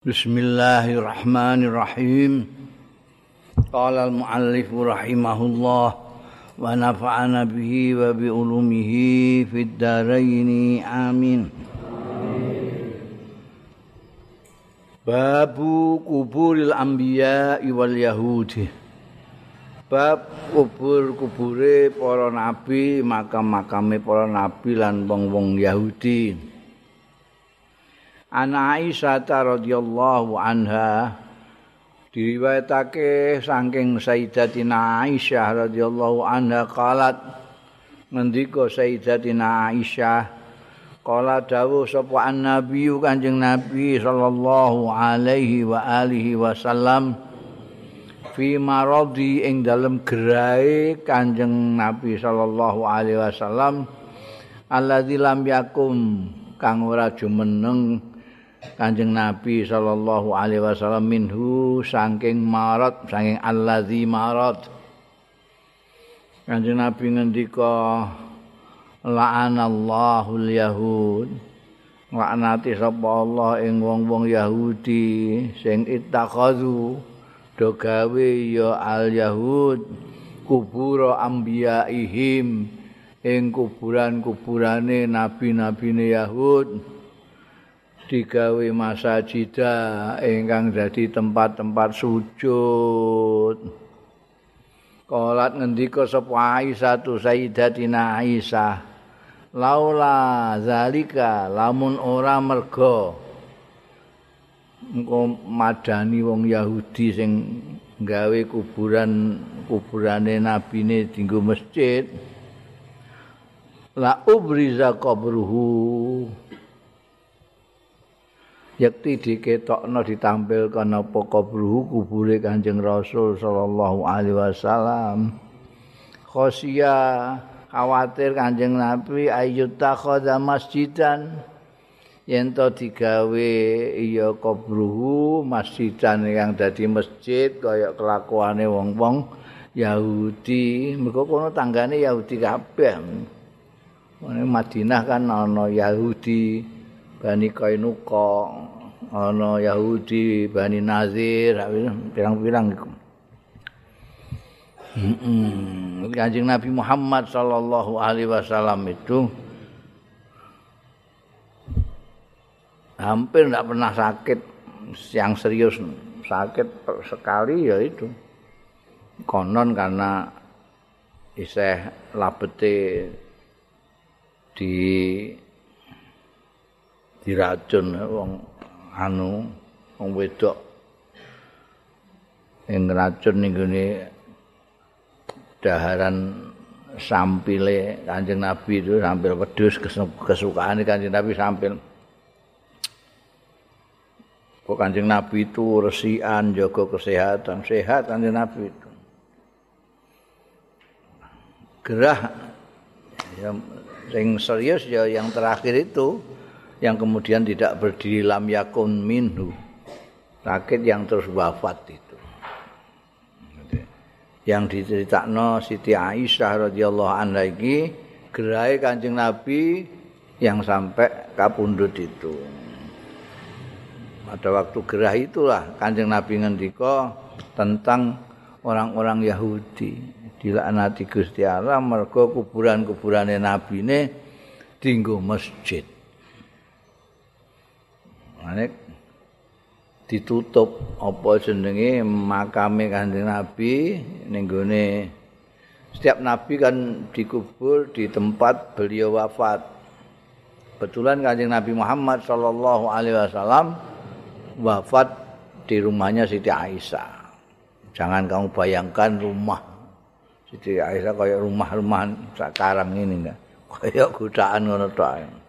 Bismillahirrahmanirrahim. Qala al-muallif rahimahullah wa nafa'ana bihi wa bi ulumihi fid dharain. Amin. Babu kuburil anbiya wal yahudi. Bab kubur-kubure para nabi, makam-makame para nabi lan wong-wong Yahudi. Ana Aisyah radhiyallahu anha diriwayatake saking Sayyidatina Aisyah radhiyallahu anha qalat ngendika Sayyidatina Aisyah qala dawuh sapa annabi Kanjeng Nabi sallallahu alaihi wa alihi wasallam fi maradi ing dalem gerai Kanjeng Nabi sallallahu alaihi wasallam alladzi lam yakum kang ora jumeneng Kanjeng Nabi sallallahu alaihi wasallam minhu saking marat saking allazi marat Kanjeng Nabi ngendika la'anallahu al-yahud laknati sapa Allah ing wong-wong Yahudi sing ittakhadhu do gawe ya al-yahud kubur ambiyaihim ing kuburan-kuburane nabi-nabine Yahud digawe masajida ingkang dadi tempat-tempat sujud. Kolat ngendika sapa Aisyah tu Sayyidatina Aisyah. Laula zalika lamun ora merga engko madani wong Yahudi sing gawe kuburan kuburane nabine dinggo masjid la ubriza qabruhu yakti diketokno ditampilkan apa kubruhu kubure Kanjeng Rasul sallallahu alaihi wasallam. Khosya khawatir Kanjeng Nabi ayut takhadha masjidan? Yen to digawe iya kubruhu masjidan yang dadi masjid kaya kelakuane wong-wong Yahudi. Mergo kono tanggane Yahudi kabeh. Madinah kan ana Yahudi Bani Kainuka, ana Yahudi, Bani Nazir, pirang-pirang iku. Heeh. Kanjeng Nabi Muhammad sallallahu alaihi wasallam itu hampir tidak pernah sakit yang serius sakit sekali ya itu konon karena iseh labete di diracun wong anu wong wedok ing racun ning gone daharan sampile Kanjeng Nabi itu sampil wedhus kesukaan Kanjeng Nabi sampil. Kok Kanjeng Nabi itu resian jaga kesehatan sehat Kanjeng Nabi itu. Gerah. Yang serius ya yang terakhir itu yang kemudian tidak berdiri lam yakun minhu. Sakit yang terus wafat itu. Yang diceritakan Siti Aisyah radhiyallahu anha iki gerai Kanjeng Nabi yang sampai kapundut itu. Pada waktu gerah itulah Kanjeng Nabi ngendika tentang orang-orang Yahudi. Dilaknati Gusti Allah mergo kuburan-kuburane nabine dinggo masjid Mane ditutup apa jenenge makame Kanjeng Nabi ning setiap nabi kan dikubur di tempat beliau wafat. Kebetulan Kanjeng Nabi Muhammad sallallahu alaihi wasallam wafat di rumahnya Siti Aisyah. Jangan kamu bayangkan rumah Siti Aisyah kayak rumah-rumah sekarang ini enggak. Kayak godaan ngono tok.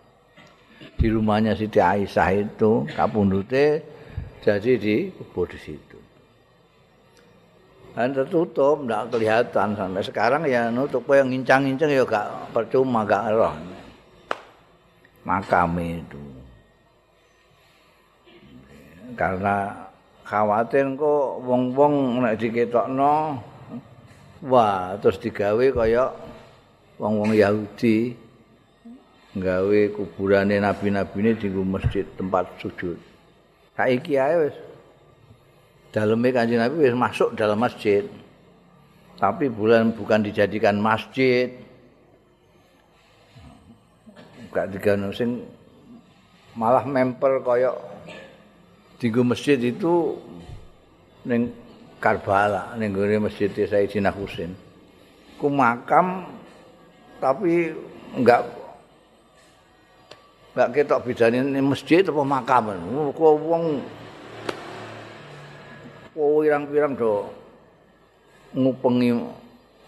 Di rumahnya Siti Aisyah itu kapundute jadi di kubur di situ. Dan tertutup, tidak kelihatan sampai sekarang ya nutup yang ngincang-ngincang ya gak percuma gak roh. Makam itu. Karena khawatir kok wong-wong nek diketokno wah terus digawe kaya wong-wong Yahudi gawe kuburane nabi-nabi ini di masjid tempat sujud. Saiki ae wis daleme Kanjeng Nabi wis masuk dalam masjid. Tapi bulan bukan dijadikan masjid. Gak digano sing malah memper koyok di masjid itu ning Karbala ning gone masjid Sayyidina Husain. Ku makam tapi enggak enggak ketok bedane ini masjid apa makam. Kok wong Oh, pirang-pirang do ngupengi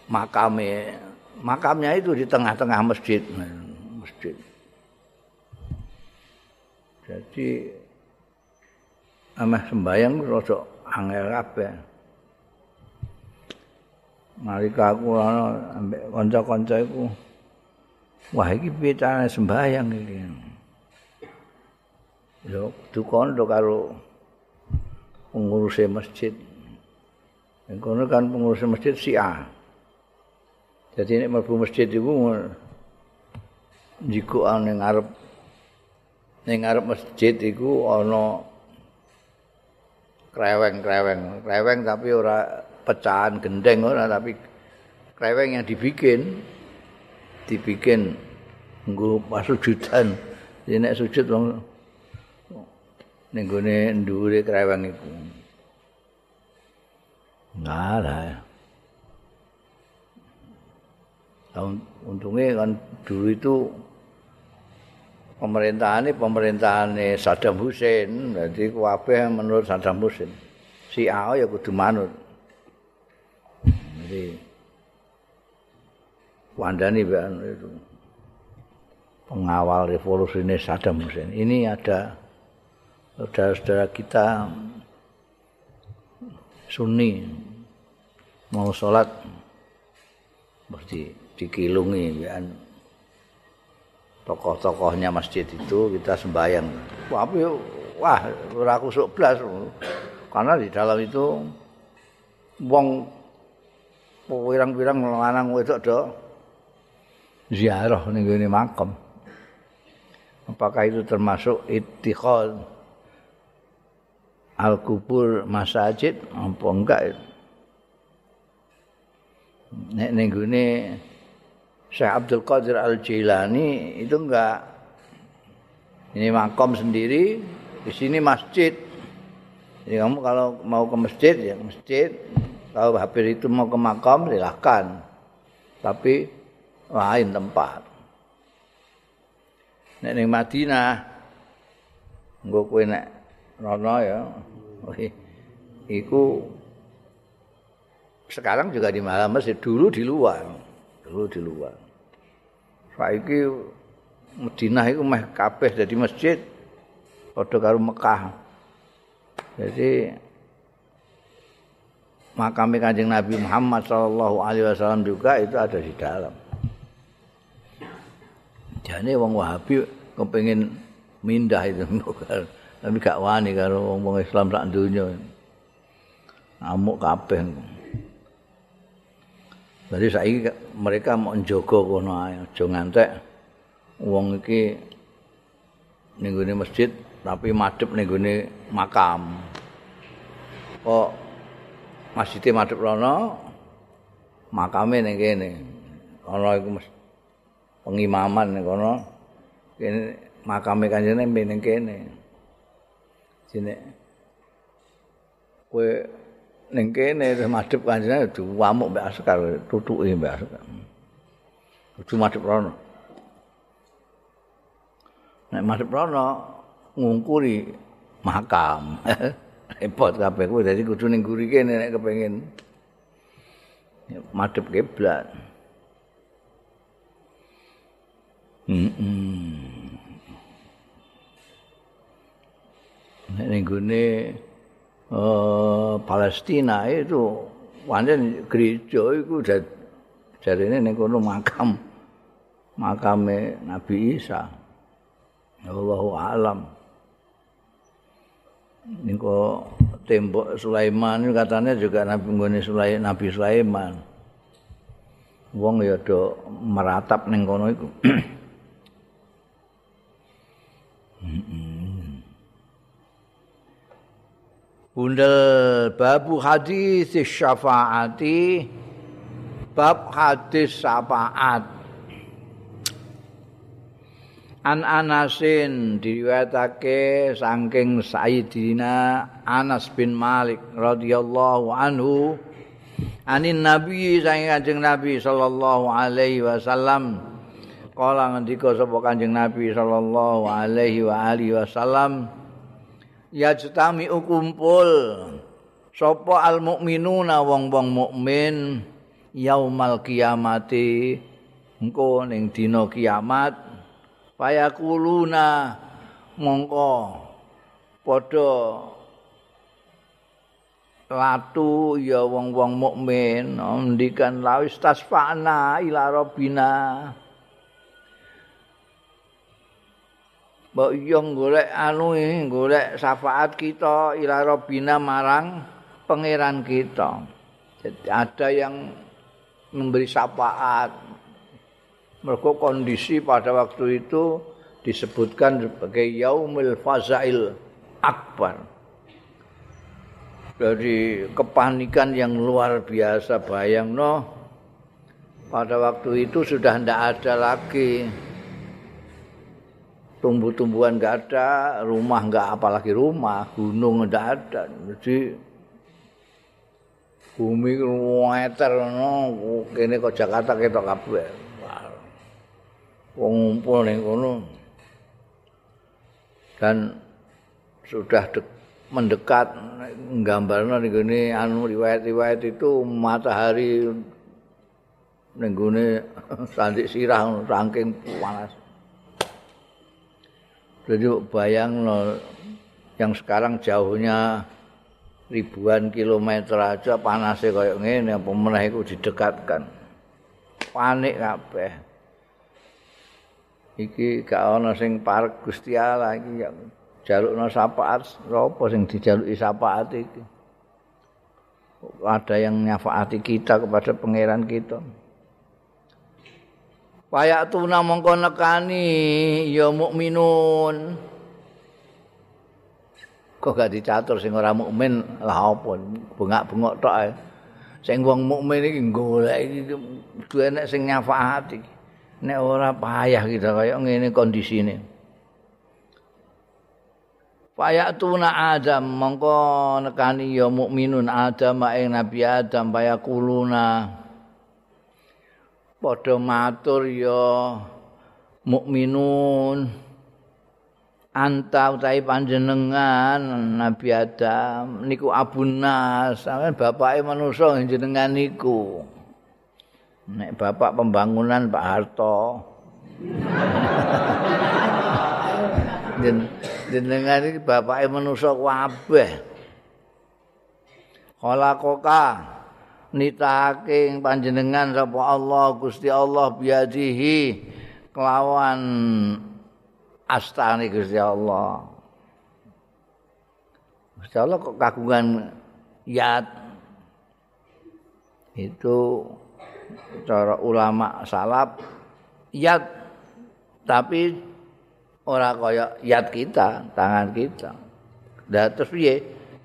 makame. Makamnya itu di tengah-tengah masjid. Masjid. Jadi ameh sembayang rada angel kabeh. Nalika aku ana ambek kanca-kanca iku wah iki piye sembayang iki. Yo dukon do karo pengurus masjid. Yang kono kan pengurus masjid si A. Jadi ini mlebu masjid iku jiku ning ngarep ning ngarep masjid iku ana kreweng-kreweng, kreweng tapi ora pecahan gendeng ora tapi kreweng yang dibikin dibikin nggo pasujudan jadi nek sujud wong ning gone ndure kreweng iku. Ngalah. Untungnya kan dulu itu pemerintahan ini pemerintahan Saddam Hussein. Jadi kuabeh menurut Saddam Hussein. Si AO ya kudu manut. Jadi Wandani itu. Pengawal revolusi ini Saddam Hussein. Ini ada saudara-saudara kita Sunni mau sholat mesti dikilungi ya tokoh-tokohnya masjid itu kita sembahyang. Wah wah ora kusuk blas. Karena di dalam itu wong pirang-pirang lanang wedok do ziarah ning makam. Apakah itu termasuk ittikhad al-kubur masajid apa enggak? Nek ning ngene Syekh Abdul Qadir Al-Jilani itu enggak ini makam sendiri, di sini masjid. Jadi kamu kalau mau ke masjid ya masjid, Kalau Habib itu mau ke makam silahkan. Tapi lain tempat. Nek ning Madinah nggo kowe nek rono ya. Iku sekarang juga di malam masjid dulu di luar. Dulu di luar. Saiki Madinah iku meh kabeh dadi masjid padha karo Mekah. Jadi makam Kanjeng Nabi Muhammad sallallahu alaihi wasallam juga itu ada di dalam. Jadi wong Wahabi kepengin mindah itu tapi gak wani karo wong Islam sak donya. Amuk kabeh. Jadi saiki mereka mau njogo kono ae, aja ngantek wong iki ning masjid tapi madhep ning makam. Kok Masjid Madhep Rono makame ning kene. Ana iku pengimaman ning kono. Kene makame kanjeng ning kene. Sine kowe ning kene madhep kanjeng duwamuk mbek askar tutuke mbek askar. Kudu madhep Rono. Nek madhep Rono ngungkuri makam. repot kabeh kuwi dadi kudu ning guri kene nek kepengin madhep kiblat. Hmm. Nek ning gune uh, Palestina itu pancen gereja iku jarene ning kono makam makame Nabi Isa. Allahu a'lam. Niko tembok Sulaiman itu katanya juga Nabi Nggone Sulaiman, Nabi Sulaiman. Wong ya do meratap ning kono iku. bundel babu hadis syafaati bab hadis syafaat. An Anasin diriwayatake saking Sayyidina Anas bin Malik radhiyallahu anhu anin nabi saking Kanjeng Nabi sallallahu alaihi wasallam. Kala ngendika sapa Kanjeng Nabi sallallahu alaihi wa alihi wasallam ya jetami kumpul. Sapa al mukminuna wong-wong mukmin yaumal kiamati engko ning dina kiamat. Payakuluna mongko padha latu ya wong-wong mukmin. Ngendikan lawis tasfana ila rabbina Mbok yo golek anu golek syafaat kita ila rabbina marang pangeran kita. Jadi ada yang memberi syafaat mereka kondisi pada waktu itu disebutkan sebagai yaumil fazail akbar. Dari kepanikan yang luar biasa bayang no. Pada waktu itu sudah tidak ada lagi tumbuh-tumbuhan nggak ada, rumah nggak apalagi rumah, gunung nggak ada. Jadi bumi meter no, kene kok Jakarta ketok kabeh. wong ngumpul ning kono dan sudah de mendekat nggambarno ning gone anu riwayat-riwayat itu matahari ning gone sandik sirah saking panas jadi bayang no, yang sekarang jauhnya ribuan kilometer aja panasnya kayak gini yang pemenah itu didekatkan. Panik kabeh. Iki gak ana sing parek Gusti Allah iki ya jalukno syafaat sapa sing dijaluki syafaat iki? Ada yang nyafaati kita kepada pangeran kita Payak tuna mongko nekani ya mukminun. Kok gak dicatur sing ora mukmin? Lah apa? Bengak-bengok tok ae. Sing wong mukmin iki golek iki duwe nek sing nyafaati iki. Nek ora payah kita kaya ngene kondisine. Payah tuna Adam mongko nekani ya mukminun Adam ing Nabi Adam payah kuluna. Padha matur ya mukminun anta utahe panjenengan Nabi Adam niku abunas sampeyan bapake manusa jenengan niku. Nek bapak pembangunan Pak Harto. Jenengan iki bapake manusa kabeh. Khalaqa nitake panjenengan sapa Allah Gusti Allah biadihi kelawan astane Gusti Allah. Gusti Allah kok kagungan yat itu cara ulama salaf yat tapi ora kaya yat kita, tangan kita. Lah terus piye?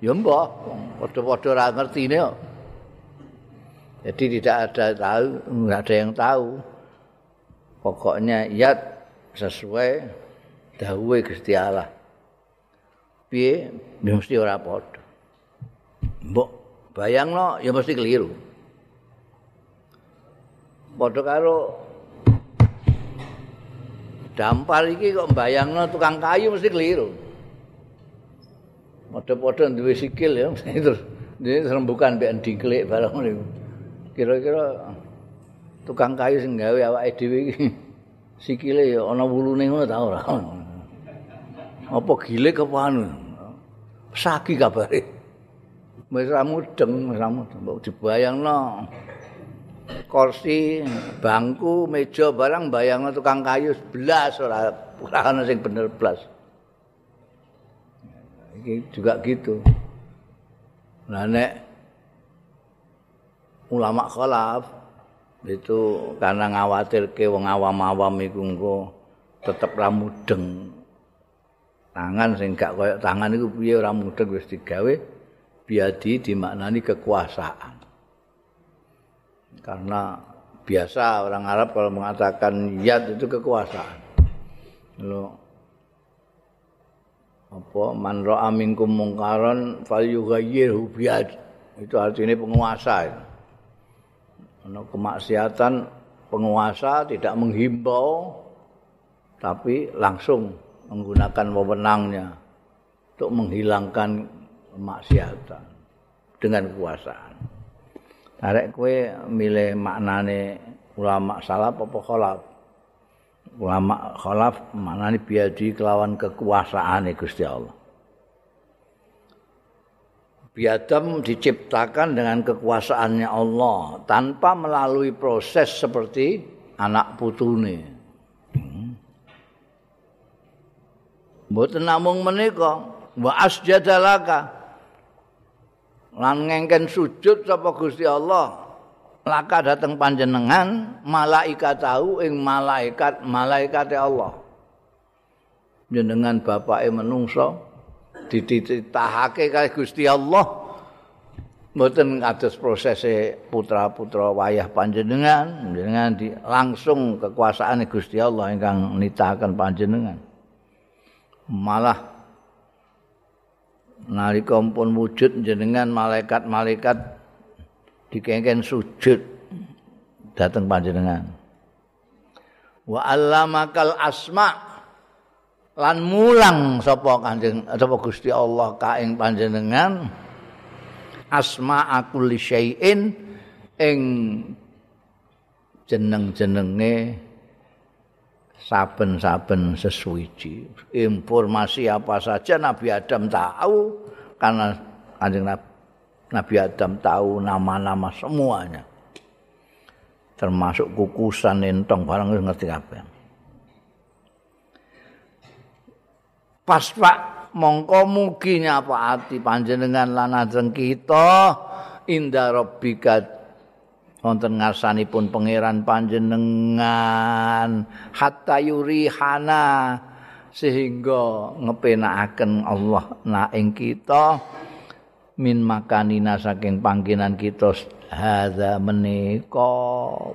Ya mbah, padha-padha ora ngertine kok. Jadi tidak ada tahu, enggak ada yang tahu. Pokoknya yat sesuai dawuhe Gusti Allah. Piye? Mesti ora padha. Mbok bayangno ya mesti keliru. padha karo dampar iki kok mbayangno tukang kayu mesti keliru. Padha-padha duwe sikil ya terus dene rembukan mbek diklik barang niku. Kira-kira tukang kayu sing gawe awake dhewe iki sikile ya ana wulune ngono ta ora. Apa gilik apa anu? Saki kabare. Wis ra mudeng, ra mudeng. Mbok dibayangno. kursi, bangku, meja barang bayang tukang kayu belas ora ora ana sing bener belas. Iki juga gitu. Nah nek ulama khalaf itu karena ngawatir ke wong awam-awam iku engko tetep ra mudeng. Tangan sing gak koyo tangan iku piye ora mudeng wis digawe biadi dimaknani kekuasaan. Karena biasa orang Arab kalau mengatakan yad itu kekuasaan. Lalu apa man ra'a minkum mungkaran falyughayyirhu biyad. Itu artinya penguasa. Ana kemaksiatan penguasa tidak menghimbau tapi langsung menggunakan wewenangnya untuk menghilangkan kemaksiatan dengan kekuasaan. Arek kue milih maknane ulama salaf apa kholaf? Ulama kholaf maknane biadi kelawan kekuasaan Gusti Allah. Biadam diciptakan dengan kekuasaannya Allah tanpa melalui proses seperti anak putune. Hmm. Mboten namung menika wa asjadalaka lan ngengken sujud sapa Gusti Allah laka dateng panjenengan malaikat tahu ing malaikat malaikate Allah jenengan bapake menungso dititahake kali Gusti Allah. Mboten kados prosese putra-putra wayah panjenengan jenengan di, langsung kekuasaan Gusti Allah ingkang nitahaken panjenengan. Malah nalika pun wujud jenengan malaikat-malaikat dikengken sujud dateng panjenengan. Wa allamakal asma lan mulang sapa kanjeng sapa Gusti Allah ka ing panjenengan asma kulli syai'in ing jeneng-jenenge saben-saben sesuci. Informasi apa saja Nabi Adam tahu karena Kanjeng Nabi Adam tahu nama-nama semuanya. Termasuk kukusan entong barang ngerti apa. Pas mongko mugi nyapa ati panjenengan lan ajeng kita. Inda rabbika wonten ngarsanipun pangeran panjenengan. Hatta yurihana sehingga ngepenakaken Allah na ing kita. Min makanina saking panggenan kita hadza menika.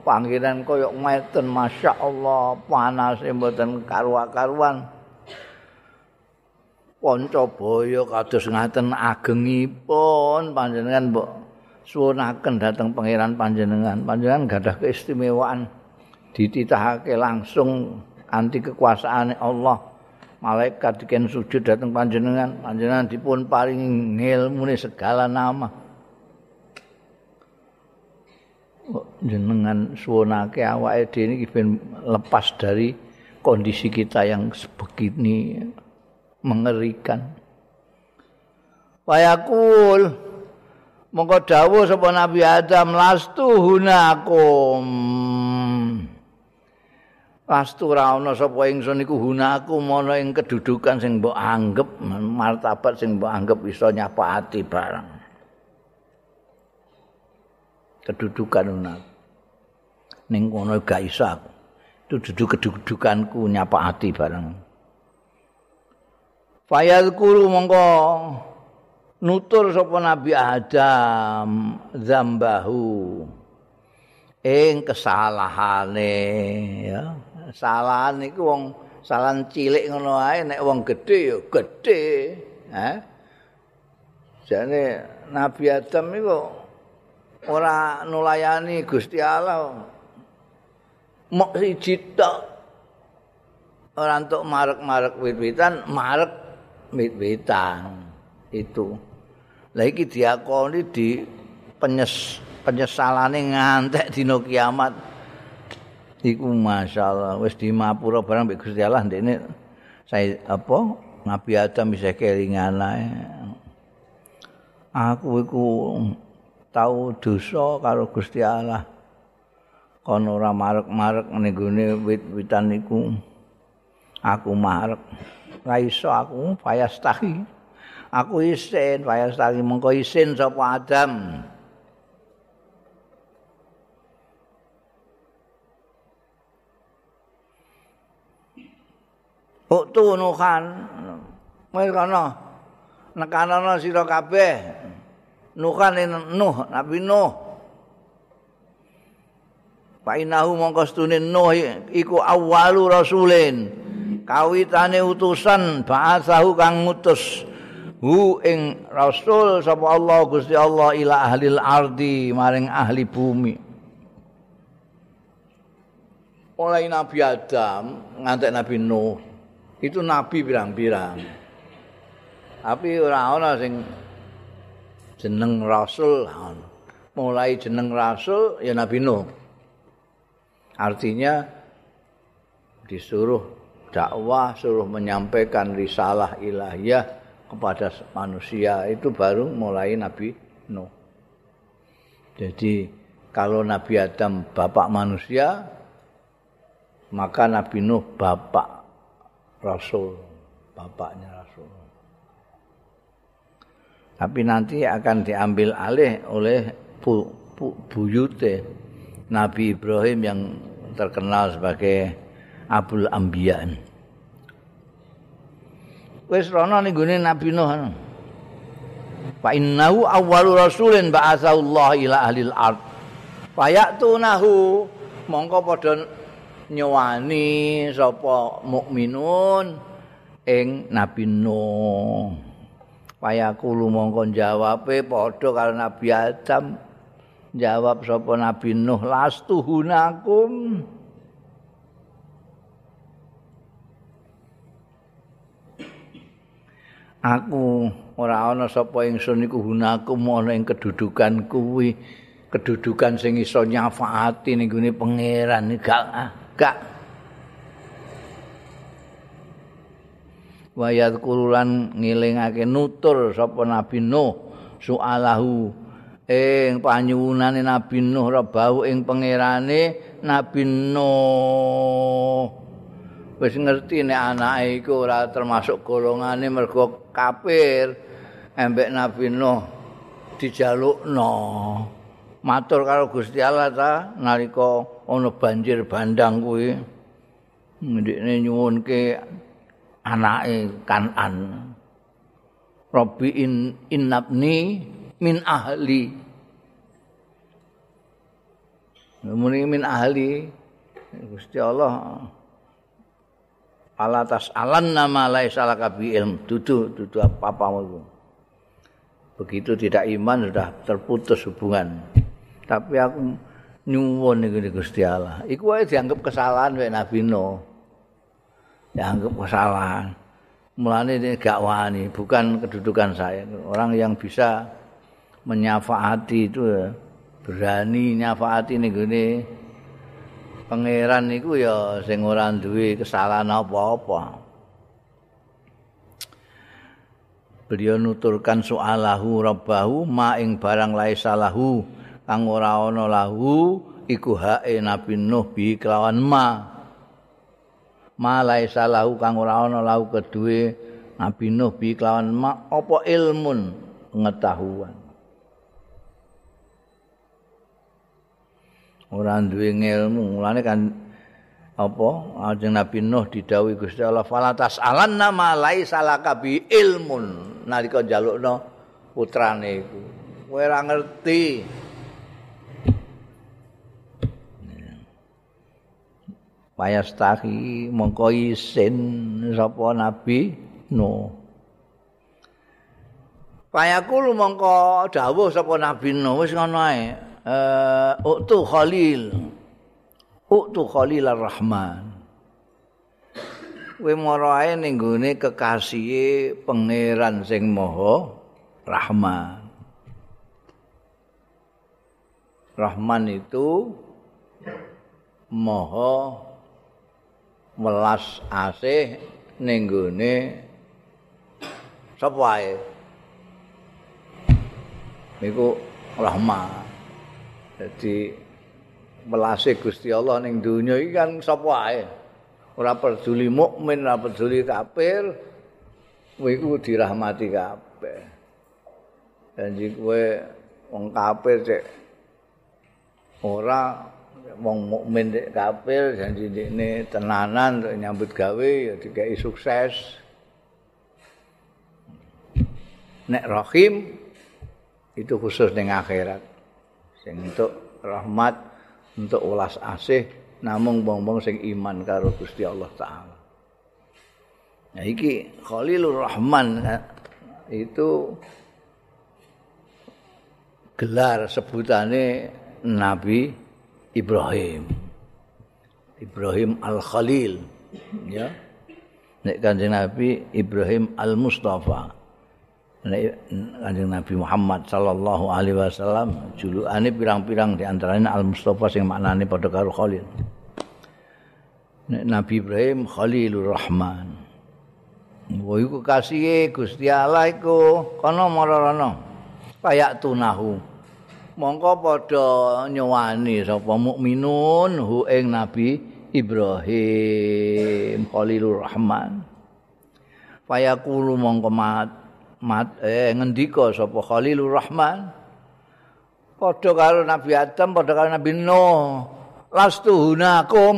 Panggenan koyo ngeten masyaallah panas mboten karuan-karuan Ponco boyo kados ngaten agengipun panjenengan mbok suwunaken dhateng pangeran panjenengan. Panjenengan gadah keistimewaan dititahake langsung anti kekuasaan Allah. Malaikat diken sujud dhateng panjenengan. Panjenengan dipun paringi ngilmune segala nama. jenengan suwunake awake dhewe iki lepas dari kondisi kita yang sebegini mengerikan. Wayakul Monggo dawuh sapa Nabi Adam lastu hunakum. Lastu ra ana sapa ingsun iku hunaku ana ing kedudukan sing mbok anggap martabat sing mbok anggap iso nyapaati barang. Kedudukan unak. Ning kono gak iso aku. Itu duduk kedudukanku nyapaati barang. Fayadkuru mongko nutur sapa Nabi Adam zambahu. Ing kesalahane ya. Kesalahan iku wong salan cilik ngono ae nek wong gedhe ya gedhe ha. Jane Nabi Adam iku ora nulayani Gusti Allah. Mok siji tok. Ora entuk marek-marek wit-witan marek wit-witan itu Lah iki diakoni di penyes penyesalane ngantek dina kiamat. Iku masyaallah wis di mapura barang mbek Gusti Allah ndekne saya apa Nabi Adam bisa kelingan ae. Aku iku tau dosa karo Gusti Allah. Kono ora marek-marek ning gone wit-witan iku. Aku marek. Ra iso aku payas tahi. aku isin waya stali mengko isin sapa Adam? Uktu nuhan Wis kana nekanono sira kabeh. Nuhan Nuh Nabi Nuh. Painahu mongko stune Nuh iku awalu rasulin kawitane utusan ba'atsahu kang ngutus. Hu ing rasul sapa Allah Gusti Allah ila ahli ardi maring ahli bumi. Mulai Nabi Adam ngantek Nabi Nuh. Itu nabi pirang-pirang. Tapi ora ana sing jeneng rasul mulai jeneng rasul ya Nabi Nuh. Artinya disuruh dakwah suruh menyampaikan risalah ilahiyah kepada manusia itu baru mulai Nabi Nuh. Jadi kalau Nabi Adam bapak manusia, maka Nabi Nuh bapak Rasul, bapaknya Rasul. Tapi nanti akan diambil alih oleh bu, bu, buyute Nabi Ibrahim yang terkenal sebagai Abul Ambiya. Wis rono ning gone Nabi Nuh. Fa innahu awwalu rasulin ba'atsallahu ila ahlil ard. Fayatunahu mongko padha nyowani sapa mukminun ing Nabi Nuh. Fayaqulu mongko jawabe padha karo Nabi Adam. Jawab sapa Nabi Nuh lastuhunakum. Aku ora ana sapa ingsun iku gunaku ana ing kedudukan kuwi. Kedudukan sing iso nyafaati ning gone pangeran gak gak. Wayat kurulan ngilingake nutur sapa nabi nuh soalahu ing panyuwunane nabi nuh rebau ing pangerane nabi nuh wis ngerti nek anake iku ora termasuk golongane mergo kafir. Embek Nabi Nuh dijalukno. Matur karo Gusti Allah ta nalika ana banjir bandang kuwi ndekne nyuwunke anake Kanan. Rabbi in innabni min ahli. Muni min ahli Gusti Allah ala tas alan nama lai salah kabi ilm. Dudu dudu apa apa itu. Begitu tidak iman sudah terputus hubungan. Tapi aku nyuwun di Gusti Allah. Iku wae dianggap kesalahan wae Nabi No dianggap kesalahan. Mulane ini gak wani bukan kedudukan saya. Orang yang bisa menyafaati itu berani nyafaati nih gini pangeran niku ya sing ora duwe kesalahan apa-apa. Beliau nuturkan soalahu rabbahu ma ing barang lae salahu kang ora ana lahu iku hae Nabi Nuh bi kelawan ma. Ma lae salahu kang ora ana lahu kedue Nabi Nuh bi kelawan ma apa ilmun pengetahuan. Ora duwe ilmu mulane kan apa? Ajeng Nabi Nuh didhawuhi Gusti Allah falatas alan nama lai salaka bi ilmun nalika njalukno putrane iku. Kowe ora ngerti. Payastahi mongko isin sapa Nabi Nuh. Payakul mongko dawuh sapa Nabi Nuh wis ngono ae uh, Uktu Khalil. Uktu Khalil Ar-Rahman. Kowe mara ae ning gone kekasihe pangeran sing Maha Rahman. Rahman itu Maha welas asih ning gone sapa wae Iku Rahman Jadi melase Gusti Allah ning donya iki kan sapa ae. Ora peduli mukmin, ora peduli kafir, kowe iku dirahmati kabeh. Janji kowe wong kafir cek ora wong mukmin cek kafir janji ini tenanan nyambut gawe ya dikai sukses. Nek rahim itu khusus ning akhirat sing untuk rahmat untuk ulas asih namung wong-wong sing iman karo Gusti Allah taala. Nah iki Khalilur Rahman itu gelar sebutane Nabi Ibrahim. Ibrahim Al-Khalil ya. Nek Kanjeng Nabi Ibrahim Al-Mustafa Kanjeng Nabi Muhammad sallallahu alaihi wasallam julukane pirang-pirang di antaranya Al-Mustafa sing maknane padha karo Khalil nek Nabi Ibrahim Khalilur Rahman Wa iku kasihe Gusti Allah iku kana marana. Kayak tunahu. Mongko padha nyowani sapa mukminun hu ing Nabi Ibrahim Khalilur Rahman. Fayaqulu mongko mat mat eh ngendika sapa Khalilur Rahman. Padha karo Nabi Adam, padha karo Nabi Nuh. Lastu hunakum.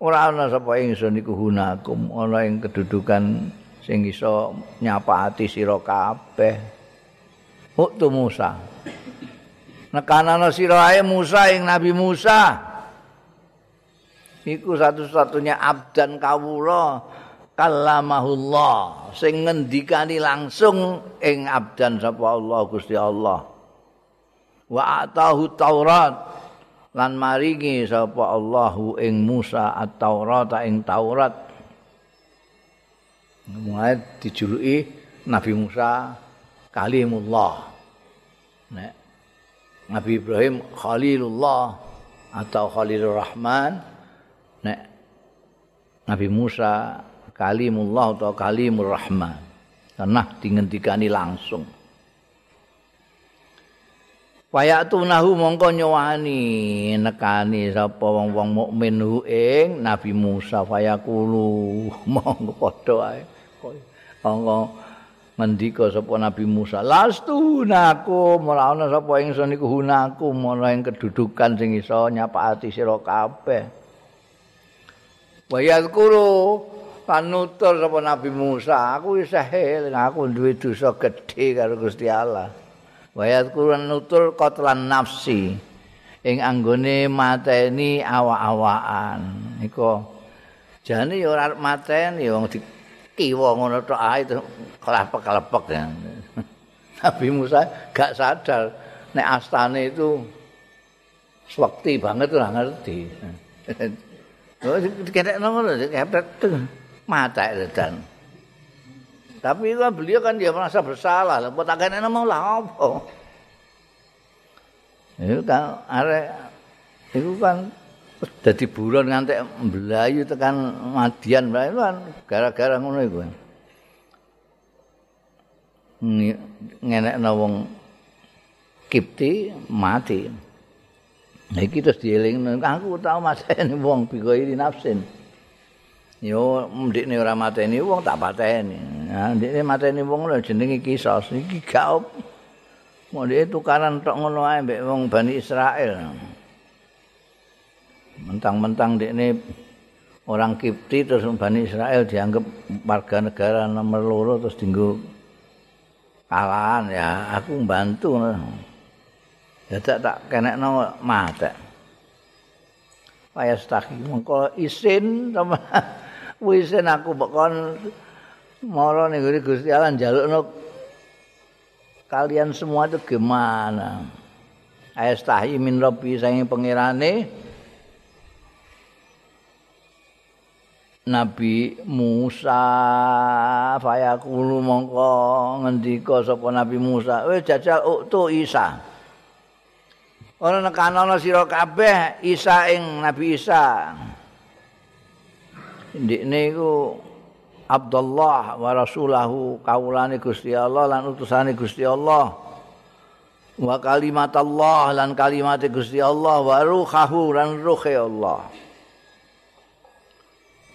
Ora ana sapa ingsun iku hunakum, ana ing kedudukan sing iso nyapati sira kabeh. Uktu Musa. Nekanana sira ae Musa ing Nabi Musa. iku satu-satunya abdan kawula kalamahullah sing ngendikani langsung ing abdan sapa Allah Gusti Allah. Wa atahu Taurat. Lan maringi sapa Allahu ing Musa at-Taurat ing Taurat. Mulai dijuluki Nabi Musa kalimullah. Nek Nabi Ibrahim Khalilullah atau Khalilur Rahman. Nek Nabi Musa kalimullah atau kalimur rahman. Karena dingendikani langsung. Wayatunahu mongko nyowani nekani sapa wong-wong mukmin ing Nabi Musa fayaqulu mongko padha ae. Mongko ngendika sapa Nabi Musa lastu naku ora ana sapa ingsun iku hunaku ana ing kedudukan sing iso nyapati sira kabeh. Bayat kuru panutur sapa Nabi Musa, aku sahil, aku duwe dosa gedhe karo Gusti Allah. Bayat kuru nutur kotlan nafsi ing anggone mateni awak-awakan. Iku jane ya ora mateni wong dikiwa ngono tok ae kelepek-kelepek ya. Nabi Musa gak sadar nek astane itu swekti banget ora ngerti. Oh, kena ngono kepet mata dan. Tapi kan beliau kan dia merasa bersalah. Lah buat agak mau lah apa? Itu kan are itu kan jadi buron ngantek belayu tekan madian itu kan gara-gara ngono iku. Ngenek wong kipti mati. Iki terus dieling aku tau mateni wong bikoiri nafsin. Yo ndikne ora mateni wong tak pateni. Nah, ndikne mateni wong lho jenenge kisos. Iki gak. Mau dia tukaran tok ngono ae mbek wong Bani Israel. Mentang-mentang ndikne orang Kipti terus Bani Israel dianggap warga negara nomor loro terus dinggo kalahan ya aku bantu dadak tak kenekno mate. Payas taki mengko isin sama isin aku bakon mara ning Gusti Allah njalukno kalian semua itu gimana? Ayas tahi min rabbi sange pangerane Nabi Musa fayaqulu mongko ngendika sapa Nabi Musa wis jajal uktu Isa Ora nekanono sira kabeh Isa ing Nabi Isa. Ndikne iku Abdullah wa rasulahu kaulane Gusti Allah lan utusane Gusti Allah. Wa kalimat Allah lan kalimat Gusti Allah wa ruhahu lan ruhe Allah.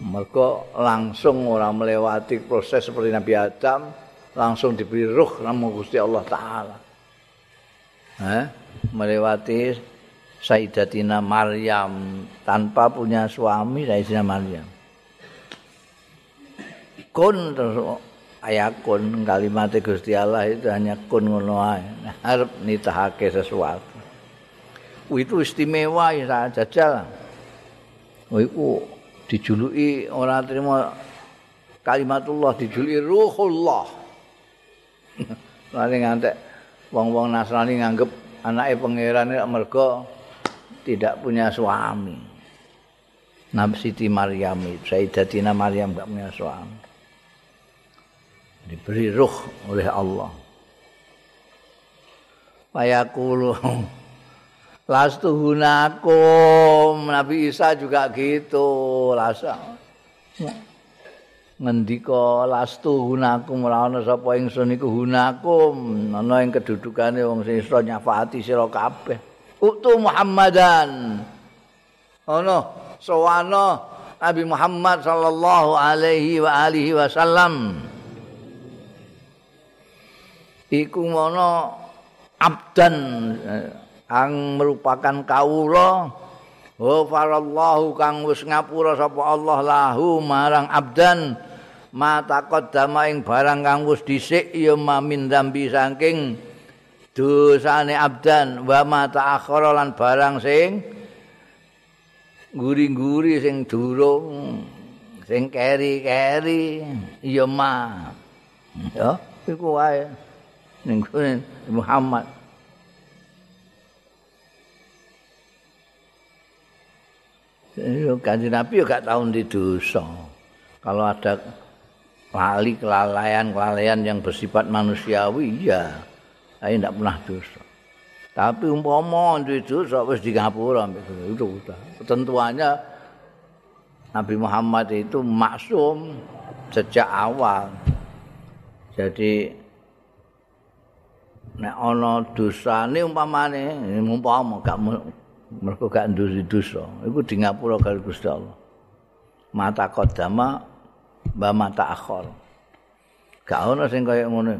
Mereka langsung orang melewati proses seperti Nabi Adam, langsung diberi ruh nama Gusti Allah Ta'ala. Eh? melewati Sayyidatina Maryam tanpa punya suami Sayyidatina Maryam. Kun ayakun kalimat Gusti Allah itu hanya kun ngono ae arep nitahake sesuatu itu istimewa ya jajal oh iku dijuluki ora terima kalimatullah dijuluki ruhullah Lari ngantek wong-wong Nasrani nganggep anake pangeran mergo tidak punya suami. Nabi Siti Maryam itu, Sayyidatina Maryam gak punya suami. Diberi ruh oleh Allah. Fayaqulu Lastu hunakum Nabi Isa juga gitu Lasa. Ngendika lastu hunakum ora ana sapa ingsun iku hunakum. Ana ing kedudukane wong sing iso nyafaati sira kabeh. Utu Muhammadan. Ana sawana Nabi Muhammad sallallahu alaihi wa alihi wasallam iku mono abdan eh, ang merupakan kawula. Ghafarallahu kang wis ngapura sapa Allah lahu marang abdan. Mata qaddama ing barang kang wis dhisik ya mamin dambi saking dosane abdan. Wa mata akhara lan barang sing guri-guri sing durung sing keri-keri ya ma. Ya iku wae ning Muhammad. Kanjeng Nabi juga gak tau di dosa. Kalau ada lali kelalaian-kelalaian yang bersifat manusiawi ya saya tidak pernah dosa. Tapi umpama itu dosa wis di ngapura itu udah. Ketentuannya Nabi Muhammad itu maksum sejak awal. Jadi nek ana dosane umpamane umpama gak mergo gak ndusi dosa iku di ngapura karo Gusti Allah mata kodama mbah mata akhor. Gak ono sing kaya ngono.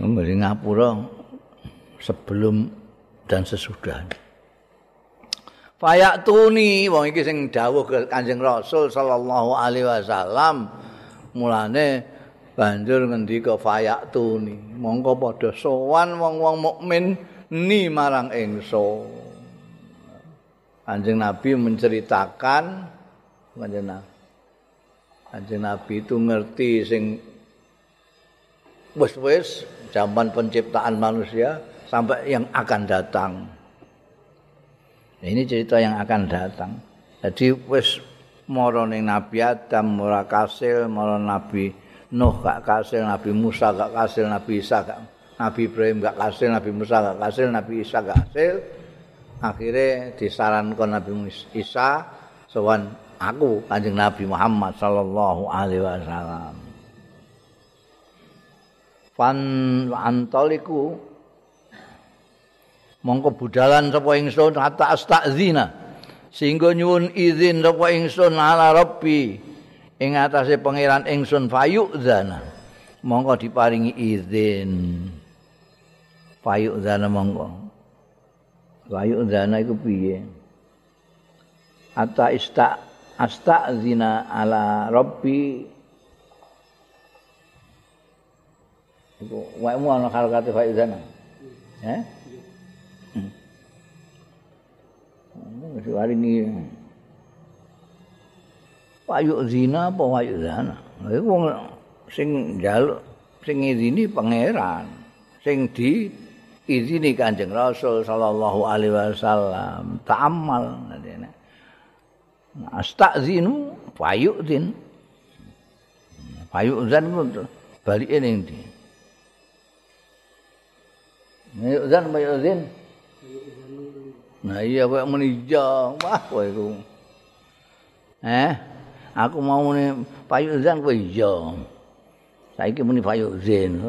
Nang Ngapura sebelum dan sesudah. Fayak tuni wong iki sing dawuh Kanjeng Rasul sallallahu alaihi wasallam mulane banjur ngendika fayak tuni mongko padha sowan wong-wong mukmin ni marang ingsun Kanjeng Nabi menceritakan Kanjeng Nabi itu ngerti sing wis-wis zaman penciptaan manusia sampai yang akan datang. Ini cerita yang akan datang. Jadi wis mara ning Nabi Adam ora kasil, mara Nabi Nuh gak kasil, Nabi Musa gak kasil, Nabi Isa gak Nabi Ibrahim gak kasil, Nabi Musa gak kasil, Nabi Isa gak kasil. Akhirnya disarankan Nabi Isa sowan aku Kanjeng Nabi Muhammad sallallahu alaihi wasallam. Fan antoliku mongko budalan sapa ingsun hatta astazina sehingga nyuwun izin sapa ingsun ala rabbi ing atase pangeran ingsun fayudzana mongko diparingi izin. Fayudzana mongko. Fayudzana iku piye? Hatta ista astazina ala rabbi. Wae mu ana karo-karo faizana eh wis wari payu zina apa payu zana iku wong sing njaluk sing ngizini pangeran sing di izini kanjeng rasul sallallahu alaihi wasallam. Ta'ammal ngene. Astazinu fayu'zin fayu'zan balike ning ndi? Fayu'zan fayu'zin Nah iya kok iya wah kowe iku? Eh aku mau muni fayu'zan kowe iya saiki muni fayu'zin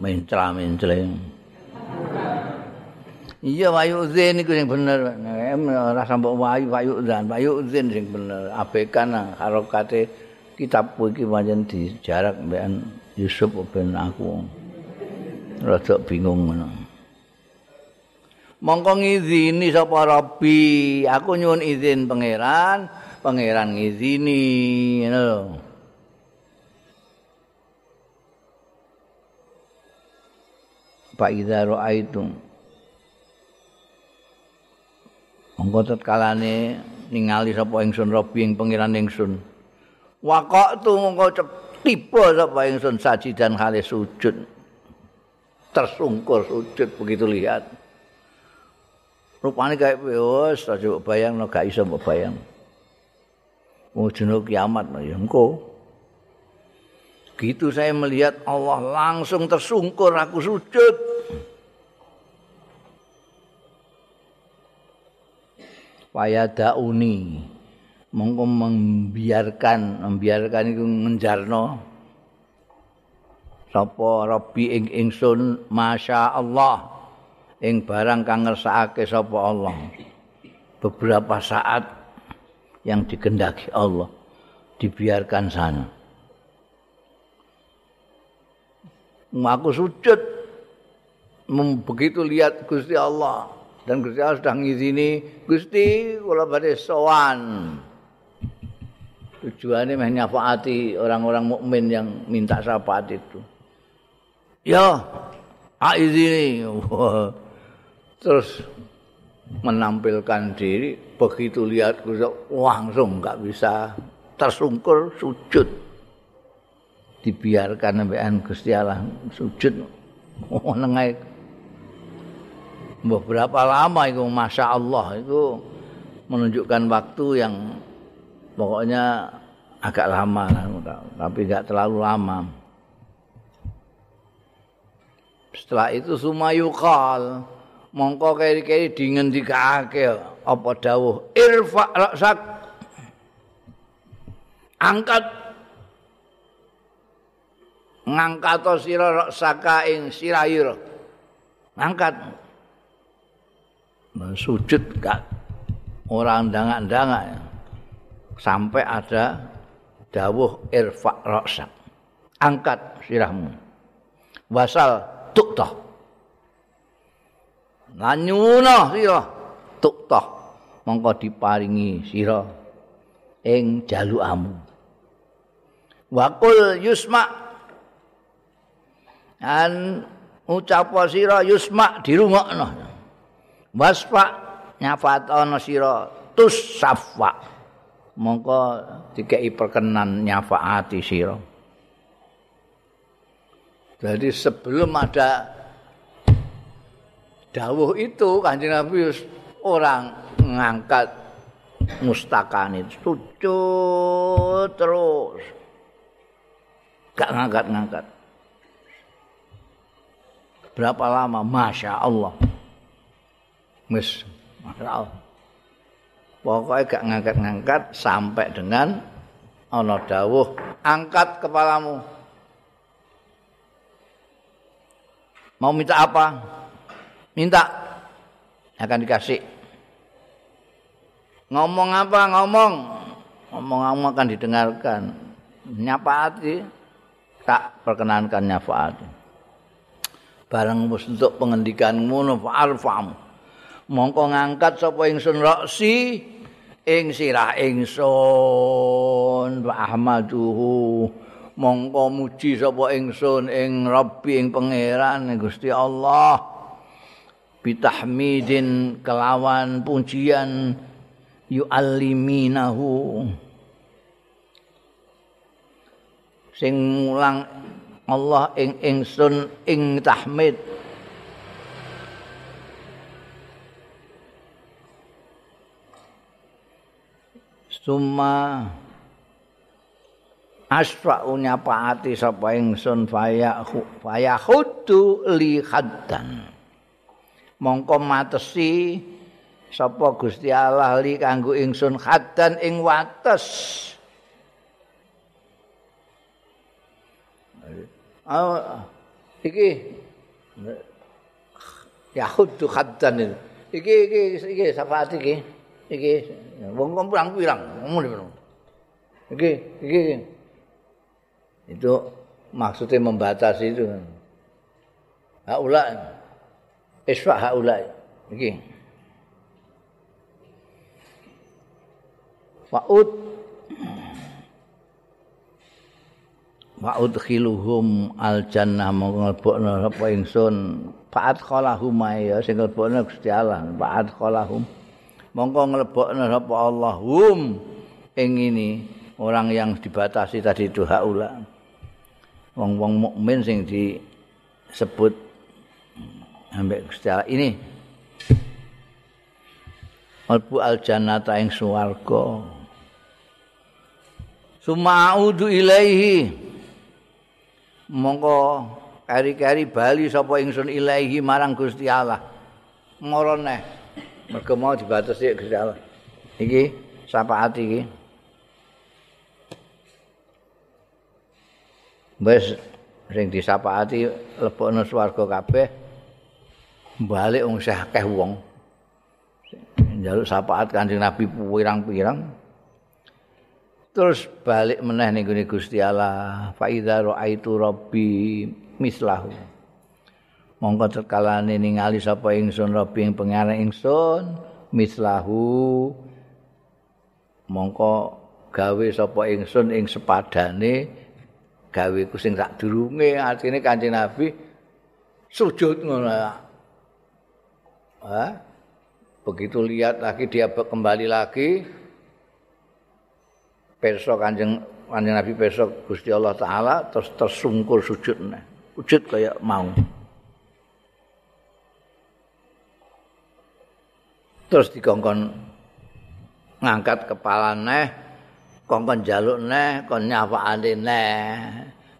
mencra-mencreng Iya wayu zin iku sing bener. Ora sampe wayu wayu zan, wayu zin sing bener. Abekan harokate kitab iki pancen dijarak mbekan Yusuf ben aku. Rada bingung ngono. Mongko ngizini sapa Rabbi, aku nyuwun izin pangeran, pangeran ngizini ngono Pak Ida itu Mengkotot kalane ningali sapa ingsun robi ing pangeran ingsun. Wakok tu mengkocok tiba sapa ingsun sajidan hale sujud. Tersungkur sujud begitu lihat. Rupane kayak bos tak coba bayang no gak iso mbok bayang. Wujud kiamat ya engko. Gitu saya melihat Allah langsung tersungkur aku sujud. Dauni mongko membiarkan membiarkan itu menjarno sapa rabbi ing ingsun masya Allah ing barang kang ngersakake sapa Allah. Beberapa saat yang dikendaki Allah dibiarkan sana. Aku sujud. Begitu lihat Gusti Allah. Dan Gusti Allah sudah ngizini Gusti kula badhe sowan. Tujuannya menyafaati orang-orang mukmin yang minta syafaat itu. Ya izini. Terus menampilkan diri begitu lihat Gusti langsung nggak bisa tersungkur sujud. Dibiarkan sampean Gusti Allah sujud. Oh nengai beberapa lama itu masya Allah itu menunjukkan waktu yang pokoknya agak lama tapi nggak terlalu lama. Setelah itu sumayukal mongko keri-keri dingendikake apa dawuh? Irfa raksak angkat. Ngangkat sira raksaka ing sirahira angkat sujud gak? Orang dangak-dangak sampai ada dawuh irfa raksak angkat sirahmu. Wasal tuktoh nganyuna sira tuktoh mongko diparingi sira ing jalukamu. Wakul yusma. An ucap sira yusma dirungokno. Wasfa nyafatono sira tus safa mongko dikei perkenan nyafaati sira. Jadi sebelum ada dawuh itu kanjeng Nabi orang ngangkat mustakan itu terus gak ngangkat-ngangkat berapa lama Masya Allah Wis, masyaallah. Pokoknya gak ngangkat-ngangkat sampai dengan ana dawuh angkat kepalamu. Mau minta apa? Minta akan dikasih. Ngomong apa? Ngomong. Ngomong-ngomong akan didengarkan. Nyapaati tak perkenankan nyafaati. Barang untuk pengendikan ngono fa'alfamu. mongko ngangkat sapa ingsun raksi ing sirah ingsun wa ahmaduhu mongko muji sapa ingsun ing rabbi ing pangeran Gusti Allah bitahmidin kelawan pujian yu'alliminahu. Sing mulang Allah ing ingsun ing tahmid. Summa asfa'u nyapaati sapa ingsun faya faya hudu li khaddan mongko matesi sapa Gusti Allah li kanggo ingsun khaddan ing wates. Oh, iki. Ya hudu khaddan iki iki iki sapa iki. Iki wong pirang-pirang? Ngono iki iki itu maksudnya membatasi itu. Haula isfa haula iki fa'ud fa'ud khiluhum al jannah mongko apa ingsun. Fa'at khalahum ya. Sing lebokne Gusti Allah. Fa'at khalahum. Mongko nglebokne sapa Allah hum ing ini orang yang dibatasi tadi itu haula. Wong-wong mukmin sing disebut ambek Gusti Allah ini Albu al jannata ing swarga. Suma'udu ilaihi. Mongko kari-kari bali sapa ingsun ilahi marang Gusti Allah. Moro neh. Mergo mau dibatasi Gusti Allah. Iki syafaat iki. Wes sing disapaati lebokno swarga kabeh balik wong akeh wong. Njaluk syafaat Kanjeng Nabi pirang-pirang. Terus balik meneh ning Gusti Allah. Fa idza raaitu rabbi mislahu mongko tekalane ningali sapa ingsun rabi ing pengen ingsun mislahu mongko gawe sapa ingsun ing sepadane gawe ku sing sak durunge artine kanjeng nabi sujud ngono ha begitu lihat lagi dia kembali lagi perso kanjeng kanjeng nabi perso Gusti Allah taala terus tersungkur sujud wujud kaya mau. Terus dikongkon ngangkat kepala neh, kongkon jaluk neh, kon nyafaati neh.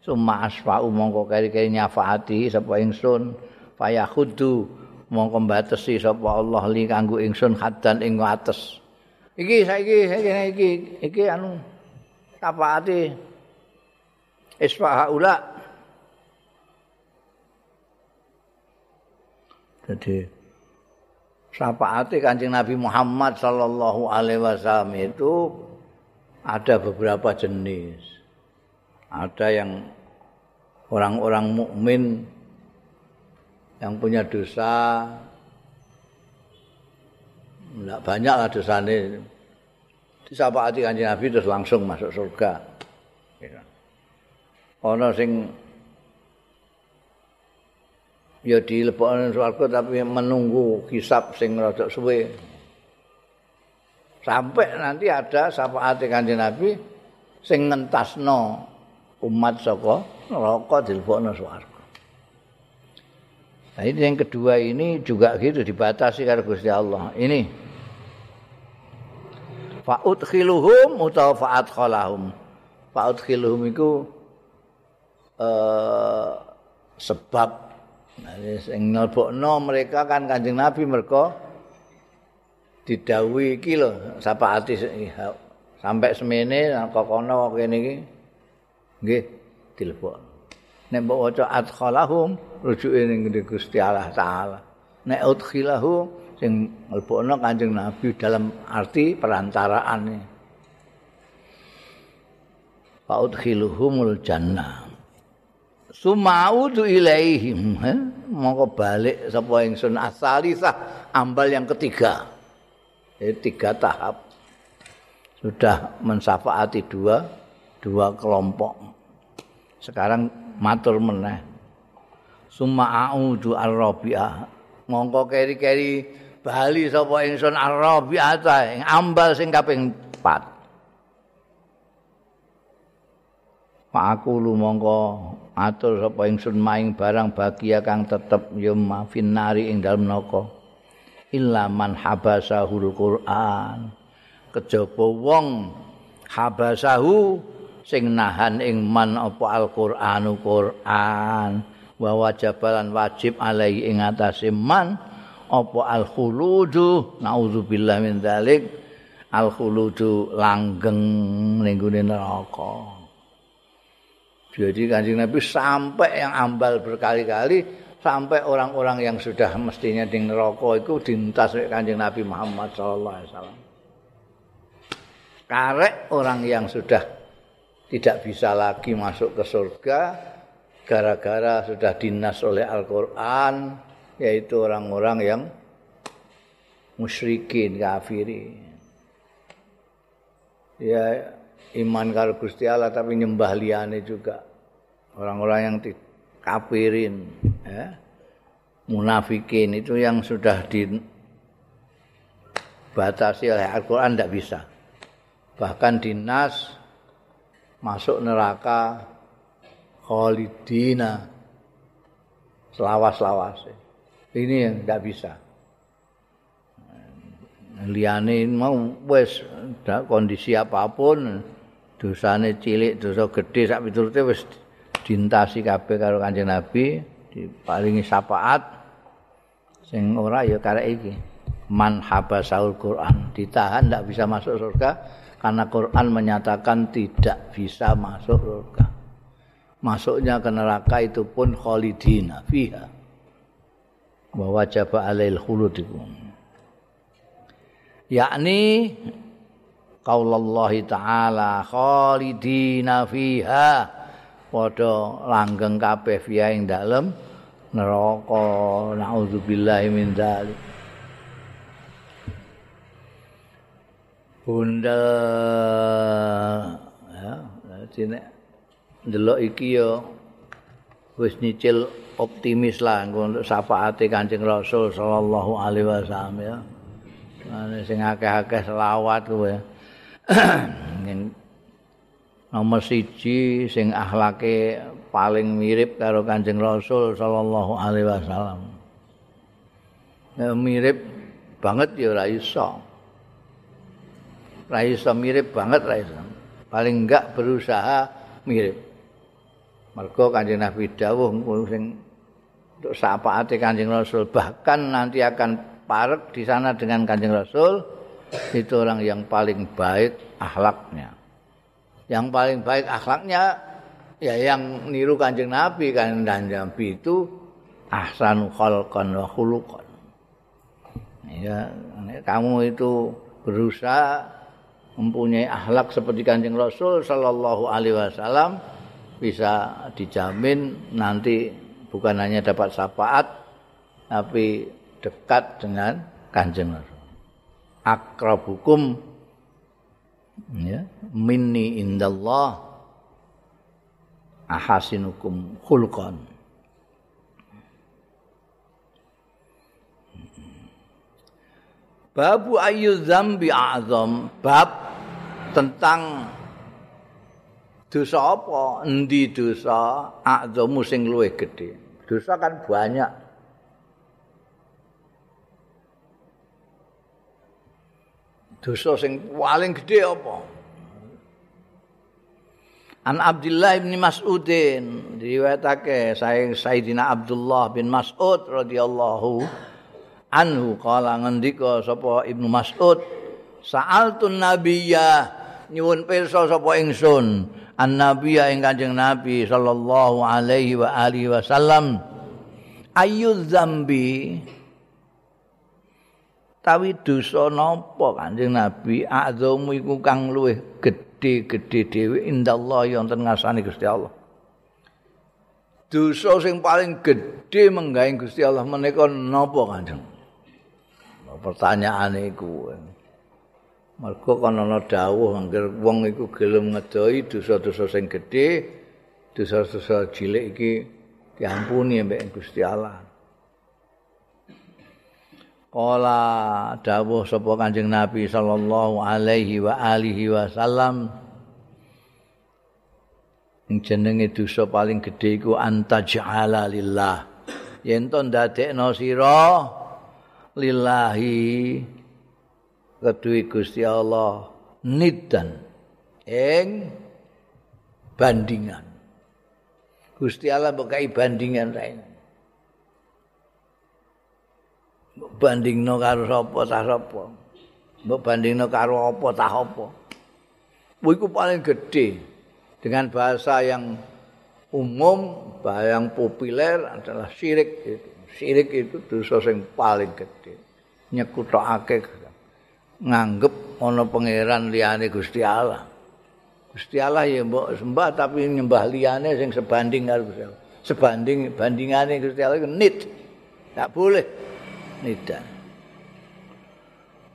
Suma asfa'u mongko kari-kari nyafaati sapa ingsun, faya khudu mongko batesi sapa Allah li kanggo ingsun hadan ing wates. Iki saiki saiki iki iki anu tapaati isfaha ula Jadi syafaat Kanjeng Nabi Muhammad sallallahu alaihi wasallam itu ada beberapa jenis. Ada yang orang-orang mukmin yang punya dosa enggak banyak lah dosanya disapaati kanjeng Nabi terus langsung masuk surga. Ono sing ya dilebokne swarga tapi menunggu hisab sing rada suwe. Sampai nanti ada syafaat Kanjeng Nabi sing ngentasno umat saka neraka dilebokno swarga. Nah ini yang kedua ini juga gitu dibatasi karo Gusti Allah. Ini fa'ud khiluhum utawa fa'at khalahum. Fa'ud khiluhum itu uh, sebab sing nelbokno mereka kan Kanjeng Nabi mergo didhawuhi iki lho sapa ati sampai semene kono kene iki nggih dilebok nek mbok waca adkhalahum rujuke ning Gusti Allah taala. Nek udkhilahu sing mlebokno Kanjeng Nabi dalam arti perantaraan Fa udkhiluhumul jannah. Sumaudu ilaihim mongko balik sapa ingsun asalisah ambal yang ketiga. Jadi tiga tahap. Sudah mensafaati dua dua kelompok. Sekarang matur meneh. Sumaudu ar-rabi'ah mongko keri-keri bali sapa ingsun ar-rabi'ah ing ambal sing kaping 4 Pak aku mongko atur sapa ingsun maing barang bagia kang tetep ya mafinari ing dalem neraka illa man habasahul Qur'an. Kejaba wong habasahu sing nahan ing man apa Al-Qur'anu Qur'an. Wa wajabalan wajib alai ing atase man apa al-khuludu. Naudzubillah min dzalik. Al-khuludu langgeng ning neraka. Jadi kanjeng Nabi sampai yang ambal berkali-kali sampai orang-orang yang sudah mestinya di neraka itu dintas kanjeng Nabi Muhammad Sallallahu Alaihi Wasallam. Karek orang yang sudah tidak bisa lagi masuk ke surga gara-gara sudah dinas oleh Al-Quran yaitu orang-orang yang musyrikin kafirin. Ya iman karo Gusti Allah tapi nyembah liyane juga. Orang-orang yang kafirin ya. munafikin itu yang sudah dibatasi oleh Al-Quran tidak bisa. Bahkan dinas masuk neraka khalidina selawas-lawas. Ini yang tidak bisa. Liane mau wis kondisi apapun dosane cilik, dosa gede sak piturute wis dintasi kabeh karo Kanjeng Nabi, diparingi syafaat sing ora ya karek iki. Man habasaul Quran ditahan tidak bisa masuk surga karena Quran menyatakan tidak bisa masuk surga. Masuknya ke neraka itu pun khalidina fiha. Wa wajaba alail khuludikum. yakni qaulallahi taala khalidina fiha padha langgeng kabeh fiha ing dalem neraka naudzubillahi min dzalik bunda ya dadi nek ndelok iki ya wis nyicil optimis lah untuk syafaate Kanjeng Rasul sallallahu alaihi wasallam ya Ane sing akeh-akeh selawat kowe. Nomor siji sing akhlake paling mirip karo Kanjeng Rasul sallallahu alaihi wasallam. Mirip banget ya ora iso. Ora iso mirip banget ora iso. Paling enggak berusaha mirip. Mergo Kanjeng Nabi dawuh sing untuk syafaate Kanjeng Rasul bahkan nanti akan parek di sana dengan Kanjeng Rasul itu orang yang paling baik akhlaknya. Yang paling baik akhlaknya ya yang niru Kanjeng Nabi kan dan Nabi itu ahsanu khalqan wa khuluqan. Ya, kamu itu berusaha mempunyai akhlak seperti Kanjeng Rasul sallallahu alaihi wasallam bisa dijamin nanti bukan hanya dapat syafaat tapi dekat dengan Kanjeng Rasul. Akrabukum ya, minni indallah ahasinukum khulqan. Babu ayu zambi azam bab tentang dosa apa endi dosa azamu sing luwih gedhe. Dosa kan banyak. dosa sing paling gedhe apa? An Abdullah bin Mas'udin diriwayatake saing Sayyidina Abdullah bin Mas'ud radhiyallahu anhu kala ngendika sapa Ibnu Mas'ud sa'altun nabiyya nyuwun pirsa sapa ingsun an nabiyya ing Kanjeng Nabi sallallahu alaihi wa alihi wasallam. Ayu dzambi? Tawi dosa napa Kanjeng Nabi? Azamu iku kang luwih gedhe-gedhe dhewe. Indallah wonten ngarsane Gusti Allah. Dosa sing paling gedhe menggawe Gusti Allah menika napa Kanjeng? Pertanyaane iku. Mergo kana ana dawuh angger wong iku gelem ngedoi dosa-dosa sing gedhe, dosa-dosa cilik iki diampuni mbek Gusti Allah. Kala dawuh sapa Kanjeng Nabi sallallahu alaihi wa alihi wasallam jenenge dosa paling gedhe iku antaj'ala lillah yen to ndadekno sira lillahi. Kedue Gusti Allah nidan ing bandingan. Gusti Allah mbok bandingan raine bandingno karo sapa ta sapa? Mbok bandingno karo apa ta apa? Kuwi ku paling gedhe dengan bahasa yang umum bahasa yang populer adalah syirik. itu syirik itu dosa sing paling gedhe nyekutake nganggep ana pangeran liyane Gusti Allah Gusti Allah ya mbok sembah tapi nyembah liyane sing sebanding karo Gusti Allah sebanding bandingane Gusti Allah nit tak boleh nidan.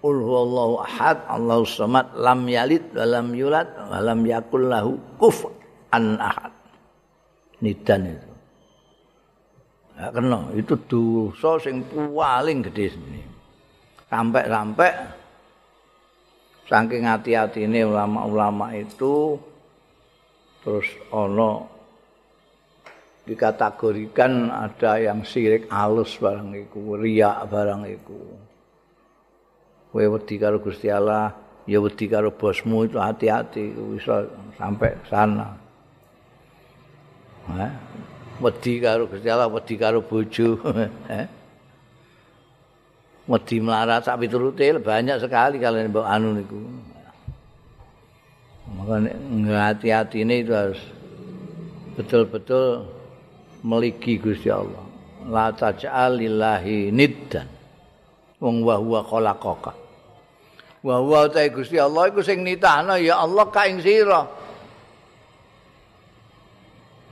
Qul huwallahu ahad, Allahu samad, lam yalid wa lam yulad wa lam yakul lahu kufuwan ahad. Nidan itu. Gak kena, itu dosa sing paling gede sini. Sampai-sampai saking hati-hati ulama-ulama itu terus ono dikategorikan ada yang sirik alus barang iku, riak barang iku. Kowe wedi karo Gusti Allah, ya wedi karo bosmu itu hati-hati bisa sampai sana. Eh? Wedi karo Gusti Allah, wedi karo bojo, eh? Wedi melarat sak piturute banyak sekali kalian mbok anu niku. Makanya hati-hati ini itu harus betul-betul meligi Gusti Allah. La taj'al lillahi niddan. Wong wa huwa khalaqaka. Wa huwa ta Gusti Allah iku sing nitahno ya Allah ka ing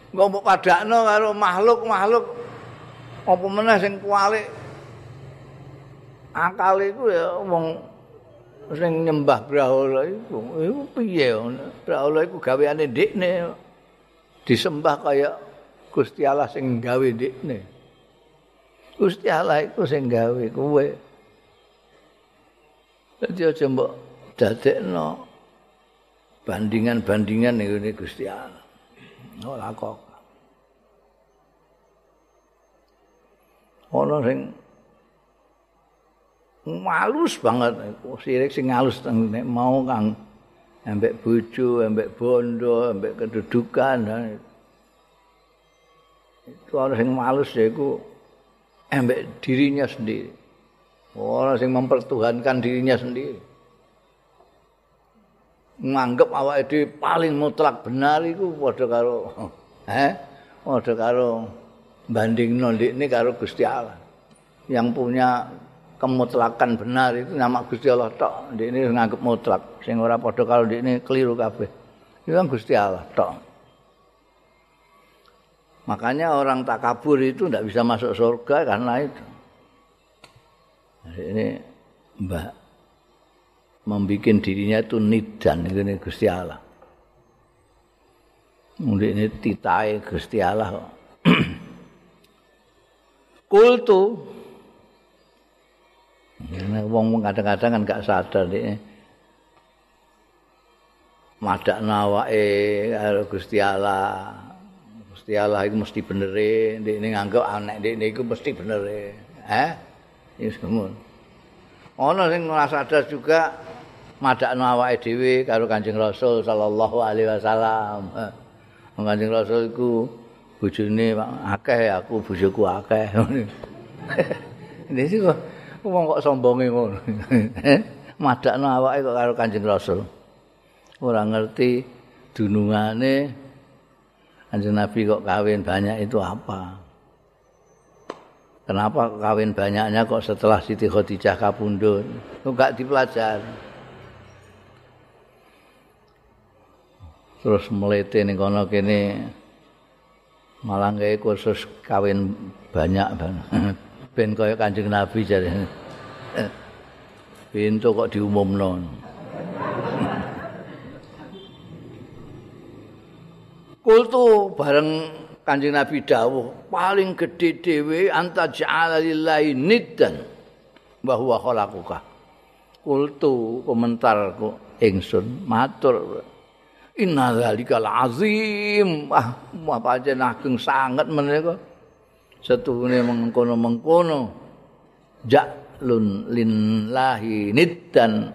Ngomong padakno karo makhluk-makhluk apa meneh sing kualik akal iku ya wong sing nyembah Brahola iku iku piye Brahola iku gaweane ndekne disembah kaya Gusti Allah sing gawe ndekne. Gusti Allah iku sing gawe kowe. Dadi aja mbok dadekno bandingan-bandingan ning Gusti Allah. Ora kok. Ono sing malus banget sirik sing halus nek mau kang ambek bojo, ambek bondo, ambek kedudukan itu orang yang malus ya itu embek dirinya sendiri orang yang mempertuhankan dirinya sendiri menganggap awak itu paling mutlak benar itu pada karo eh pada karo banding nondik ini karo Gusti Allah. Yang punya kemutlakan benar itu nama Gusti Allah tok. Ini menganggap mutlak sehingga orang pada karo ini keliru kabeh. Itu kan Gusti Allah tok. Makanya orang takabur itu tidak bisa masuk surga karena itu. Ini Mbak membuat dirinya itu nidan ini Gusti Allah. Mungkin ini titai Gusti Allah. Kultu. Ini wong kadang-kadang kan gak sadar ini. Madak nawae karo Gusti Allah. Gusti Allah iku mesti bener e, nganggep anek ndekne iku mesti bener e. Wis ngono. Ana sing ora sadar juga madakno awake dhewe karo Kanjeng Rasul sallallahu alaihi wasallam. Kanjeng Rasul iku bojone akeh aku bojoku akeh. Ini sih kok wong kok sombonge ngono. madakno awake kok karo Kanjeng Rasul. Ora ngerti dunungane Kanjeng Nabi kok kawin banyak itu apa? Kenapa kawin banyaknya kok setelah Siti Khadijah kapundhut? Kok gak dipelajari? Terus melete ning kono kene malah gawe khusus kawin banyak ben kaya Kanjeng Nabi jare. Pintu kok diumumno. Kultu bareng Kanjeng Nabi dawuh, paling gedhe dhewe anta ja'ala lillahi niddan wa huwa khalaquka. Kultu komentarku ingsun matur Inna zalikal azim. Ah, apa aja ageng sangat menika. Setuhune mengkono-mengkono. Ja'lun lillahi niddan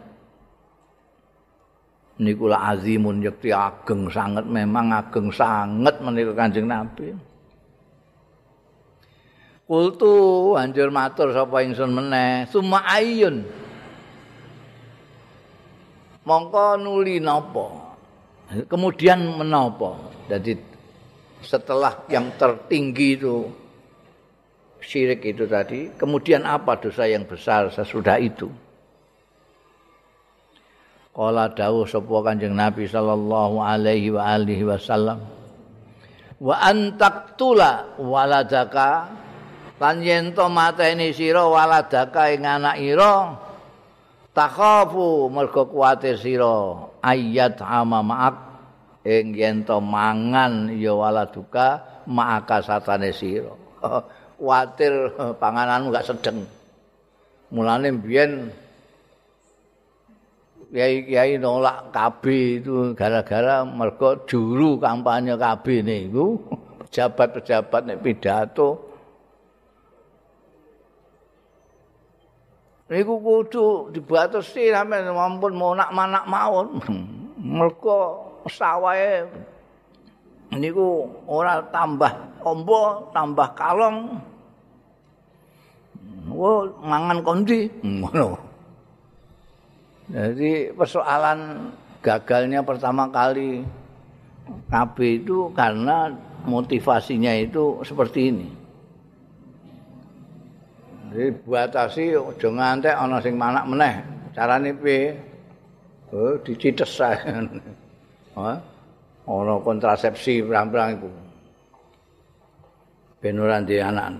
niku la azimun yakti ageng sanget memang ageng sanget menika Kanjeng Nabi. Kultu anjur matur sapa ingsun meneh, summa ayyun. Mongko nuli napa? Kemudian menapa? Jadi setelah yang tertinggi itu syirik itu tadi, kemudian apa dosa yang besar sesudah itu? Kala dawuh sapa Kanjeng Nabi sallallahu alaihi wa alihi wasallam. Wa antaktula waladaka lan yen to mateni sira waladaka ing anak ira takhafu mergo kuwatir sira ayat ama maak ing yen mangan ya waladuka maaka satane sira. kuatir pangananmu gak sedeng. Mulane biyen kiai-kiai nolak KB itu gara-gara mergo juru kampanye KB niku pejabat-pejabat nek pidato niku kudu dibatasi sampe mampun monak manak mawon. Mergo sawahe niku ora tambah ombo tambah kalong. Wo mangan kondi. Ngono. Jadi persoalan gagalnya pertama kali KB itu karena motivasinya itu seperti ini. Jadi batasi aja ngantek ana sing manak meneh. Carane piye? Oh, dicites? Ana kontrasepsi berang-berang iku. Ben ora ndek anak.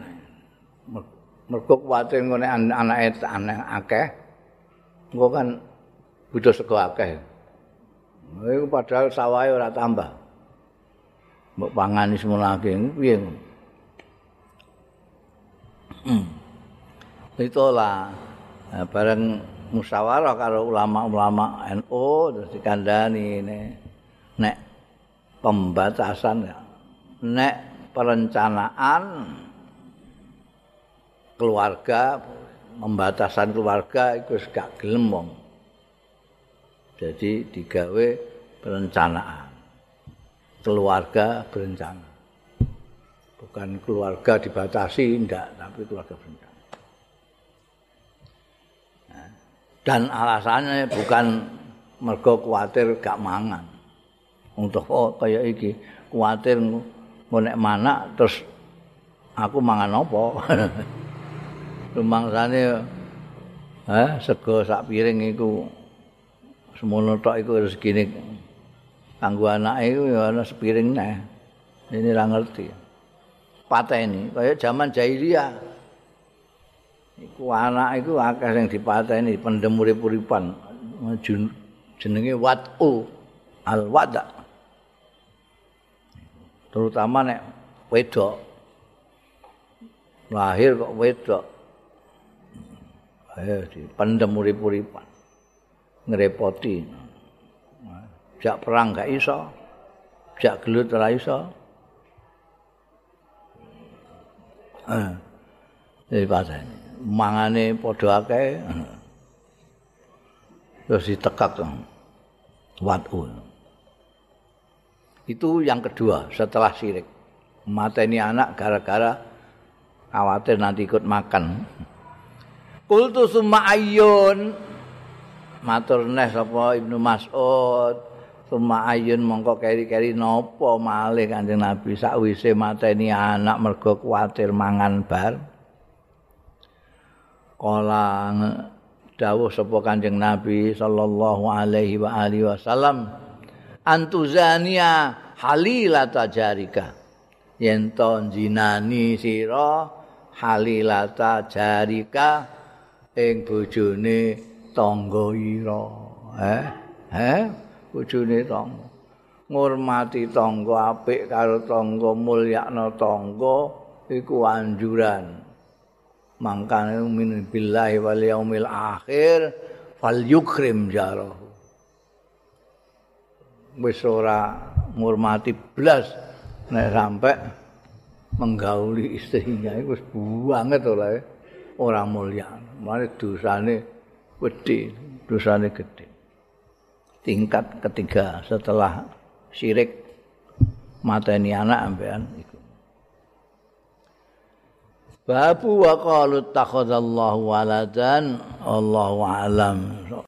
Mergo kuwatir ngene anake aneh akeh. Engko kan butuh sego akeh. Iku padahal sawahe ora tambah. Mbok pangani semono akeh piye? Hmm. Itulah nah, bareng musyawarah karo ulama-ulama NU terus dikandani ini nek pembatasan ya. nek perencanaan keluarga pembatasan keluarga itu gak gelem wong. Jadi digawe perencanaan. Keluarga berencana. Bukan keluarga dibatasi, enggak, tapi keluarga berencana. Dan alasannya bukan mergo kuatir gak mangan. Untuk oh kayak iki kuatir ngonek mana terus aku mangan apa? Rumangsane eh sego sak piring iku semono tok iku rezekine kanggo anake iku ya ana sepiring neh. Ini ra ngerti. Pateni kaya zaman jahiliyah. Iku anak iku akeh sing dipateni pendem urip-uripan. Jenenge watu al wada. Terutama nek wedok. Lahir kok wedok. Ayo dipendem urip-uripan. Ngrepoti. Jak perang gak iso. Jak gelut ora iso. Eh. Pasane. Mangane padha akeh. Terus ditekak watu itu yang kedua setelah sirik mateni anak gara-gara khawatir nanti ikut makan. Kultu summa ayyun. Matur neh sapa Ibnu Mas'ud. Summa ayyun mongko keri-keri napa malih Kanjeng Nabi. Sakwise mateni anak mergo kuwatir mangan bar kala dawuh sapa Kanjeng Nabi sallallahu alaihi wa alihi wasallam antuzania halilata jarika. Yen to jinani sira halilata jarika ing bojone tangga ira. Eh eh bojone tangga. Ngurmati tangga apik karo tangga mulyakna tangga iku anjuran mangkane min billahi wal yaumil akhir fal yukrim jarahu wis ora ngurmati blas nek sampe menggauli istrinya itu wis banget ora ora mulya mare dosane gedhe dosane gedhe. Tingkat ketiga setelah syirik mateni anak ambean Babu wa qalu takhadallahu waladan. Allahu alam